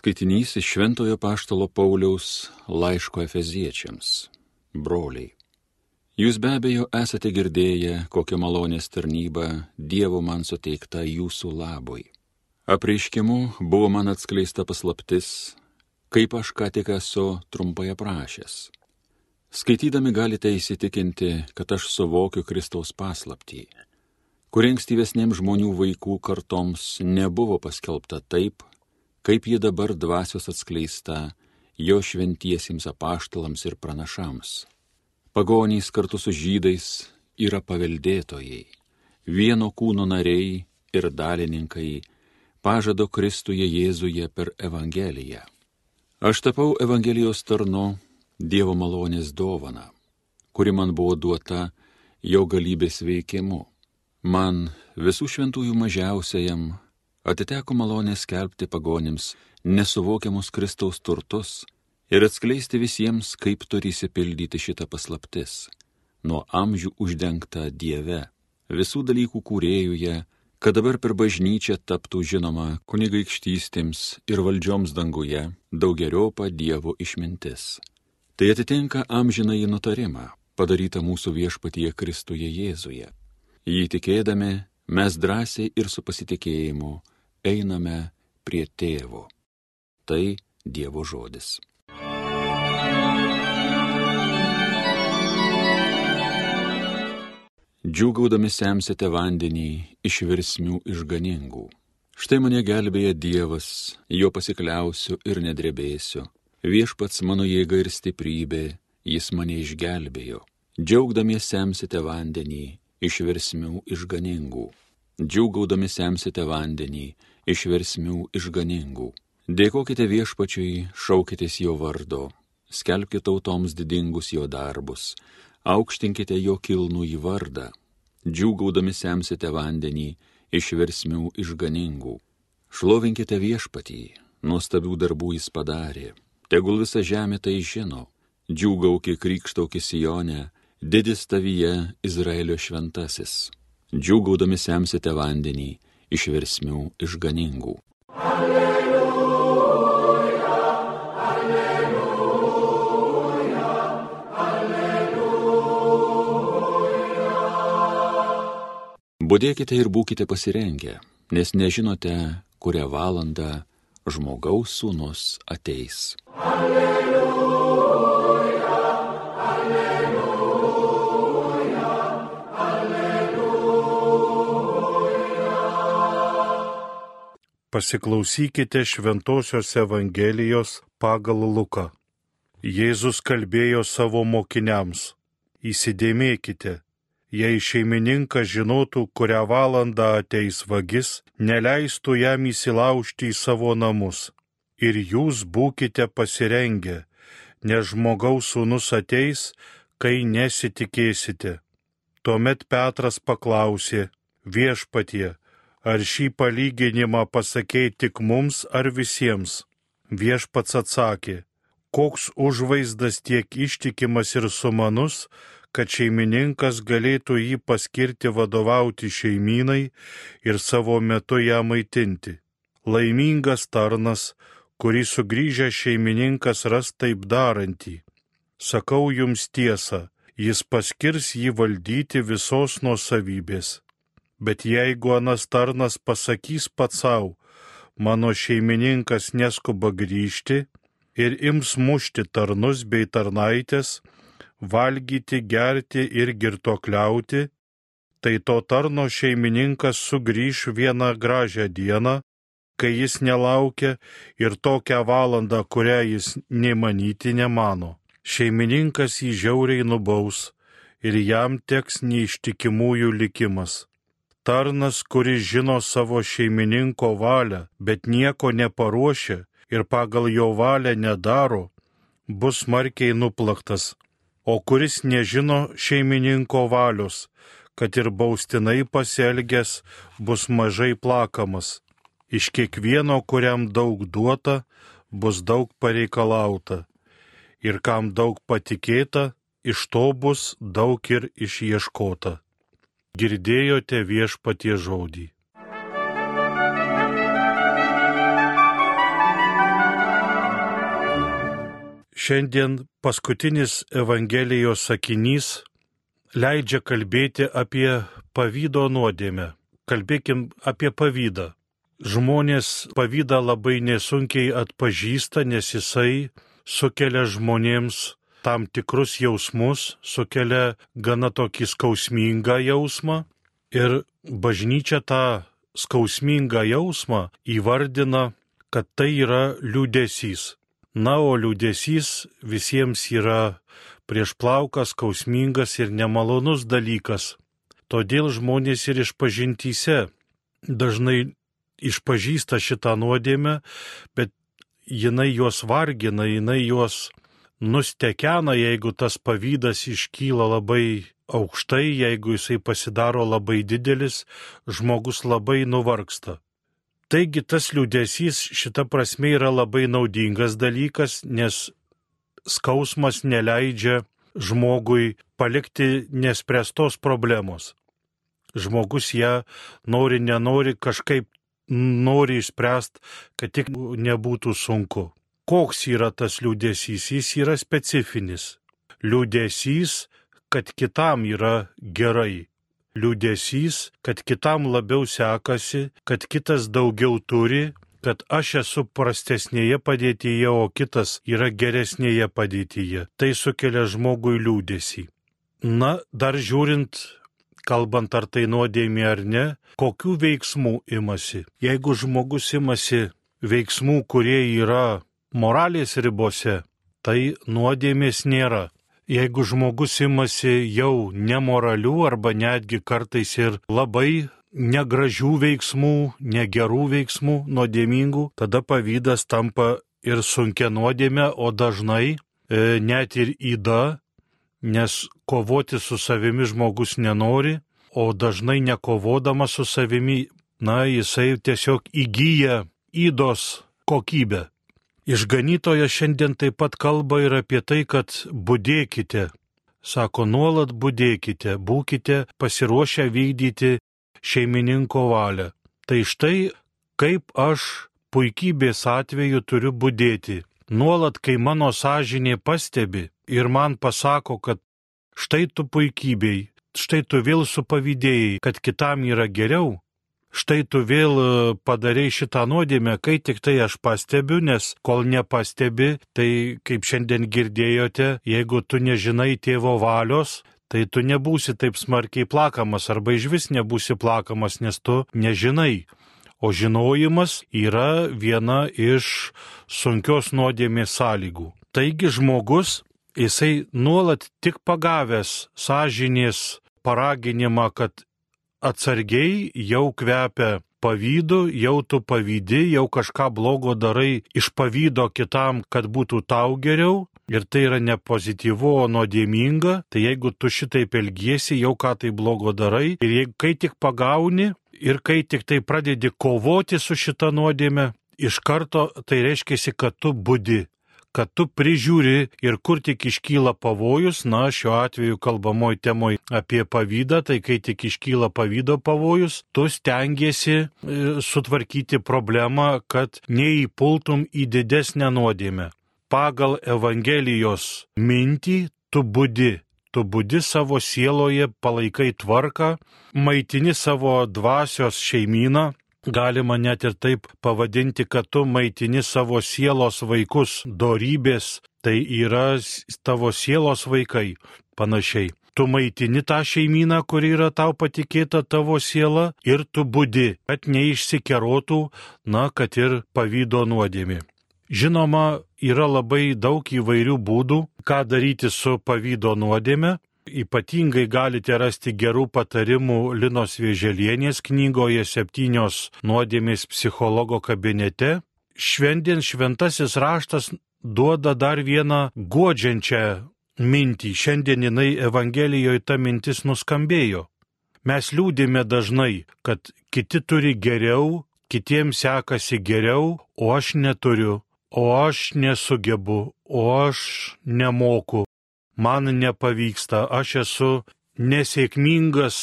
Skaitinys iš Šventojo Paštalo Pauliaus laiško Efeziečiams. Broliai. Jūs be abejo esate girdėję, kokią malonės tarnybą Dievo man suteikta jūsų labui. Apreiškimu buvo man atskleista paslaptis, kaip aš ką tik esu trumpai aprašęs. Skaitydami galite įsitikinti, kad aš suvokiu Kristaus paslaptį, kuri ankstyvesniems žmonių vaikų kartoms nebuvo paskelbta taip, kaip ji dabar dvasios atskleista jo šventiesiems apaštalams ir pranašams. Pagonys kartu su žydais yra paveldėtojai, vieno kūno nariai ir dalininkai pažado Kristuje Jėzuje per Evangeliją. Aš tapau Evangelijos tarnu Dievo malonės dovana, kuri man buvo duota jo galybės veikimu. Man visų šventųjų mažiausiajam atiteko malonė skelbti pagonims nesuvokiamus Kristaus turtus ir atskleisti visiems, kaip turi įsipildyti šitą paslaptis, nuo amžių uždengta Dieve, visų dalykų kūrėjuje, kad dabar per bažnyčią taptų žinoma kunigaikštystėms ir valdžioms danguje daugeriopą Dievo išmintis. Tai atitinka amžinai nutarimą, padarytą mūsų viešpatyje Kristuje Jėzuje. Jį tikėdami, mes drąsiai ir su pasitikėjimu einame prie tėvo. Tai Dievo žodis. Džiūgaudami semsite vandenį iš virsmių išganingų. Štai mane gelbėja Dievas, jo pasikliausiu ir nedrebėsiu. Viešpats mano jėga ir stiprybė, jis mane išgelbėjo. Džiaugdami semsite vandenį iš virsmių išganingų. Džiūgaudami semsite vandenį iš versmių išganingų. Dėkokite viešpačiui, šaukitės jo vardo, skelbkite tautoms didingus jo darbus, aukštinkite jo kilnų į vardą, džiūgaudami semsite vandenį iš versmių išganingų. Šlovinkite viešpatį, nuostabių darbų jis padarė, tegul visa žemė tai žino, džiūgauki krikštauki Sijone, didis tavyje Izraelio šventasis. Džiūgaudami semsite vandenį iš versmių išganingų. Alleluja, alleluja, alleluja. Budėkite ir būkite pasirengę, nes nežinote, kurią valandą žmogaus sūnus ateis. Alleluja. Pasiklausykite Šventojios Evangelijos pagal Luką. Jėzus kalbėjo savo mokiniams. Įsidėmėkite, jei šeimininkas žinotų, kurią valandą ateis vagis, neleistų jam įsilaužti į savo namus. Ir jūs būkite pasirengę, nes žmogaus sūnus ateis, kai nesitikėsite. Tuomet Petras paklausė, viešpatie, Ar šį palyginimą pasakėjai tik mums ar visiems? Viešpats atsakė, koks užvaizdas tiek ištikimas ir sumanus, kad šeimininkas galėtų jį paskirti vadovauti šeimynai ir savo metu ją maitinti. Laimingas tarnas, kurį sugrįžęs šeimininkas ras taip darantį. Sakau jums tiesą, jis paskirs jį valdyti visos nuosavybės. Bet jeigu anas tarnas pasakys pats savo, mano šeimininkas neskuba grįžti ir ims mušti tarnus bei tarnaitės, valgyti, gerti ir girtokliauti, tai to tarno šeimininkas sugrįž vieną gražią dieną, kai jis nelaukia ir tokią valandą, kurią jis nemanyti nemano. Šeimininkas jį žiauriai nubaus ir jam teks neištikimųjų likimas tarnas, kuris žino savo šeimininko valią, bet nieko neparuošia ir pagal jo valią nedaro, bus smarkiai nuplaktas, o kuris nežino šeimininko valios, kad ir baustinai pasielgęs, bus mažai plakamas. Iš kiekvieno, kuriam daug duota, bus daug pareikalauta. Ir kam daug patikėta, iš to bus daug ir išieškota. Girdėjote viešpatie žodį. Šiandien paskutinis Evangelijos sakinys leidžia kalbėti apie pavydo nuodėmę. Kalbėkim apie pavydą. Žmonės pavydą labai nesunkiai atpažįsta, nes jisai sukelia žmonėms tam tikrus jausmus, sukelia gana tokį skausmingą jausmą ir bažnyčia tą skausmingą jausmą įvardina, kad tai yra liūdėsys. Na, o liūdėsys visiems yra prieš plaukas, skausmingas ir nemalonus dalykas. Todėl žmonės ir išpažintyse dažnai išpažįsta šitą nuodėmę, bet jinai juos vargina, jinai juos nustekena, jeigu tas pavydas iškyla labai aukštai, jeigu jisai pasidaro labai didelis, žmogus labai nuvargsta. Taigi tas liūdėsys šita prasme yra labai naudingas dalykas, nes skausmas neleidžia žmogui palikti nespręstos problemos. Žmogus ją nori, nenori, kažkaip nori išspręsti, kad tik nebūtų sunku. Koks yra tas liūdėsys? Jis yra specifinis. Liūdėsys, kad kitam yra gerai liūdėsys, kad kitam labiau sekasi, kad kitas daugiau turi, kad aš esu prastesnėje padėtyje, o kitas yra geresnėje padėtyje. Tai sukelia žmogui liūdėsį. Na, dar žiūrint, kalbant ar tai nuodėmė ar ne, kokių veiksmų imasi. Jeigu žmogus imasi veiksmų, kurie yra moralės ribose, tai nuodėmės nėra jeigu žmogus imasi jau nemoralių arba netgi kartais ir labai negražių veiksmų, negerų veiksmų, nuodėmingų, tada pavydas tampa ir sunkia nuodėmė, o dažnai e, net ir įda, nes kovoti su savimi žmogus nenori, o dažnai nekovodamas su savimi, na, jisai tiesiog įgyja įdos kokybę. Išganytojas šiandien taip pat kalba ir apie tai, kad būdėkite. Sako, nuolat būdėkite, būkite pasiruošę vykdyti šeimininko valią. Tai štai kaip aš puikybės atveju turiu būdėti. Nuolat, kai mano sąžinė pastebi ir man pasako, kad štai tu puikybei, štai tu vėl supavydėjai, kad kitam yra geriau, štai tu vėl e, padarei šitą nuodėmę, kai tik tai aš pastebiu, nes kol nepastebi, tai kaip šiandien girdėjote, jeigu tu nežinai tėvo valios, tai tu nebūsi taip smarkiai plakamas arba iš vis nebūsi plakamas, nes tu nežinai. O žinojimas yra viena iš sunkios nuodėmės sąlygų. Taigi žmogus, jisai nuolat tik pagavęs sąžinės paraginimą, kad atsargiai jau kvepia pavydu, jau tu pavydį, jau kažką blogo darai iš pavydo kitam, kad būtų tau geriau. Ir tai yra ne pozityvu, o nuodėminga, tai jeigu tu šitaip elgiesi, jau ką tai blogo darai, ir jeigu kai tik pagauni, ir kai tik tai pradedi kovoti su šita nuodėme, iš karto tai reiškia, kad tu būdi, kad tu prižiūri ir kur tik iškyla pavojus, na, šiuo atveju kalbamoj temoj apie pavydą, tai kai tik iškyla pavydo pavojus, tu stengiasi e, sutvarkyti problemą, kad neįpultum į didesnę nuodėmę. Pagal Evangelijos mintį tu būdi tu būdi savo sieloje, palaikai tvarką, maitini savo dvasios šeimyną, Galima net ir taip pavadinti, kad tu maitini savo sielos vaikus dorybės, tai yra tavo sielos vaikai panašiai. Tu maitini tą šeimyną, kuri yra tau patikėta tavo siela ir tu būdi, kad neišsikerotų, na, kad ir pavydo nuodėmi. Žinoma, yra labai daug įvairių būdų, ką daryti su pavydo nuodėme, Ypatingai galite rasti gerų patarimų Linos Vėželienės knygoje septynios nuodėmės psichologo kabinete. Šiandien šventasis raštas duoda dar vieną godžiančią mintį. Šiandien jinai Evangelijoje ta mintis nuskambėjo. Mes liūdime dažnai, kad kiti turi geriau, kitiems sekasi geriau, o aš neturiu, o aš nesugebu, o aš nemoku man nepavyksta, aš esu nesėkmingas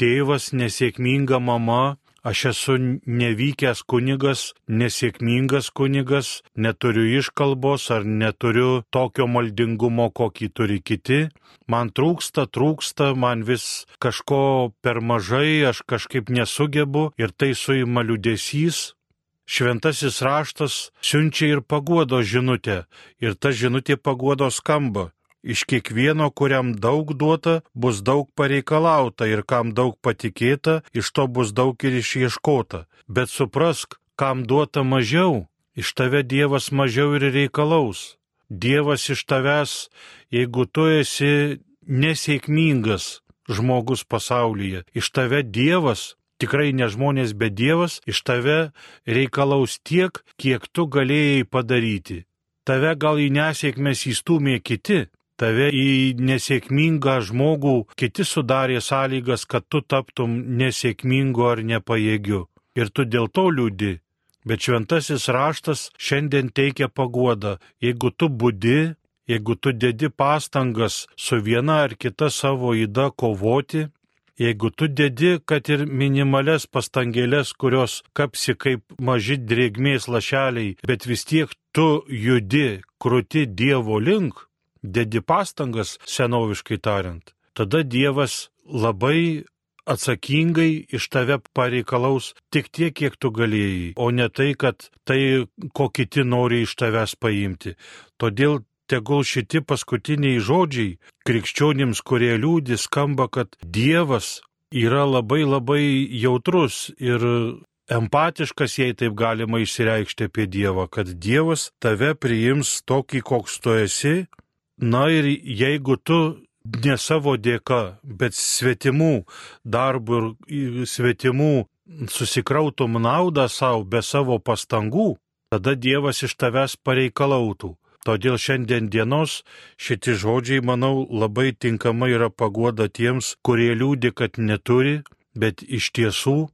tėvas, nesėkminga mama, aš esu nevykęs kunigas, nesėkmingas kunigas, neturiu iškalbos ar neturiu tokio maldingumo, kokį turi kiti. Man trūksta, trūksta, man vis kažko per mažai, aš kažkaip nesugebu ir tai suima liudesys. Šventasis raštas siunčia ir paguodo žinutę ir ta žinutė paguodo skamba. Iš kiekvieno, kuriam daug duota, bus daug pareikalauta ir kam daug patikėta, iš to bus daug ir išieškota. Bet suprask, kam duota mažiau, iš tave Dievas mažiau ir reikalaus. Dievas iš tavęs, jeigu tu esi nesėkmingas žmogus pasaulyje, iš tave Dievas tikrai ne žmonės, bet Dievas iš tave reikalaus tiek, kiek tu galėjai padaryti. Tave gal į nesėkmės įstumė kiti, tave į nesėkmingą žmogų kiti sudarė sąlygas, kad tu taptum nesėkmingu ar nepajėgiu. Ir tu dėl to liūdi. Bet šventasis raštas šiandien teikia paguodą. Jeigu tu būdi, jeigu tu dedi pastangas su viena ar kita savo įda kovoti, jeigu tu dedi, kad ir minimales pastangėlės, kurios kapsi kaip maži drėgmės lašeliai, bet vis tiek tu judi, krūti Dievo link, dedi pastangas senoviškai tariant, tada Dievas labai atsakingai iš tave pareikalaus tik tiek, kiek tu galėjai, o ne tai, kad tai, ko kiti nori iš tavęs paimti. Todėl tegul šitie paskutiniai žodžiai krikščionims, kurie liūdį, skamba, kad Dievas yra labai labai jautrus ir empatiškas, jei taip galima išsireikšti apie Dievą, kad Dievas tave priims tokį, koks tu esi, Na ir jeigu tu ne savo dėka, bet svetimų darbų ir svetimų susikrautum naudą savo be savo pastangų, tada Dievas iš tavęs pareikalautų. Todėl šiandien dienos šitie žodžiai, manau, labai tinkamai yra pagoda tiems, kurie liūdi, kad neturi, bet iš tiesų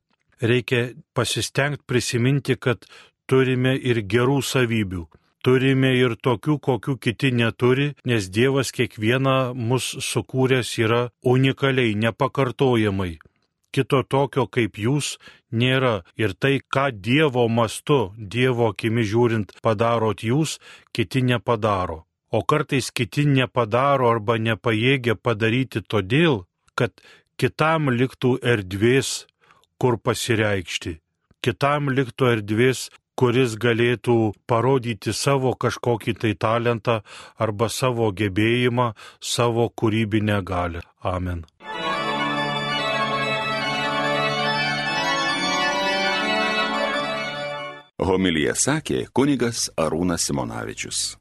reikia pasistengti prisiminti, kad turime ir gerų savybių turime ir tokių, kokių kiti neturi, nes Dievas kiekvieną mus sukūręs yra unikaliai, nepakartojamai. Kito tokio kaip jūs nėra. Ir tai, ką Dievo mastu, Dievo akimi žiūrint, padarot jūs, kiti nepadaro. O kartais kiti nepadaro arba nepajėgia padaryti todėl, kad kitam liktų erdvės, kur pasireikšti. Kitam liktų erdvės, kuris galėtų parodyti savo kažkokį tai talentą arba savo gebėjimą, savo kūrybinę galę. Amen. Homilija sakė kunigas Arūnas Simonavičius.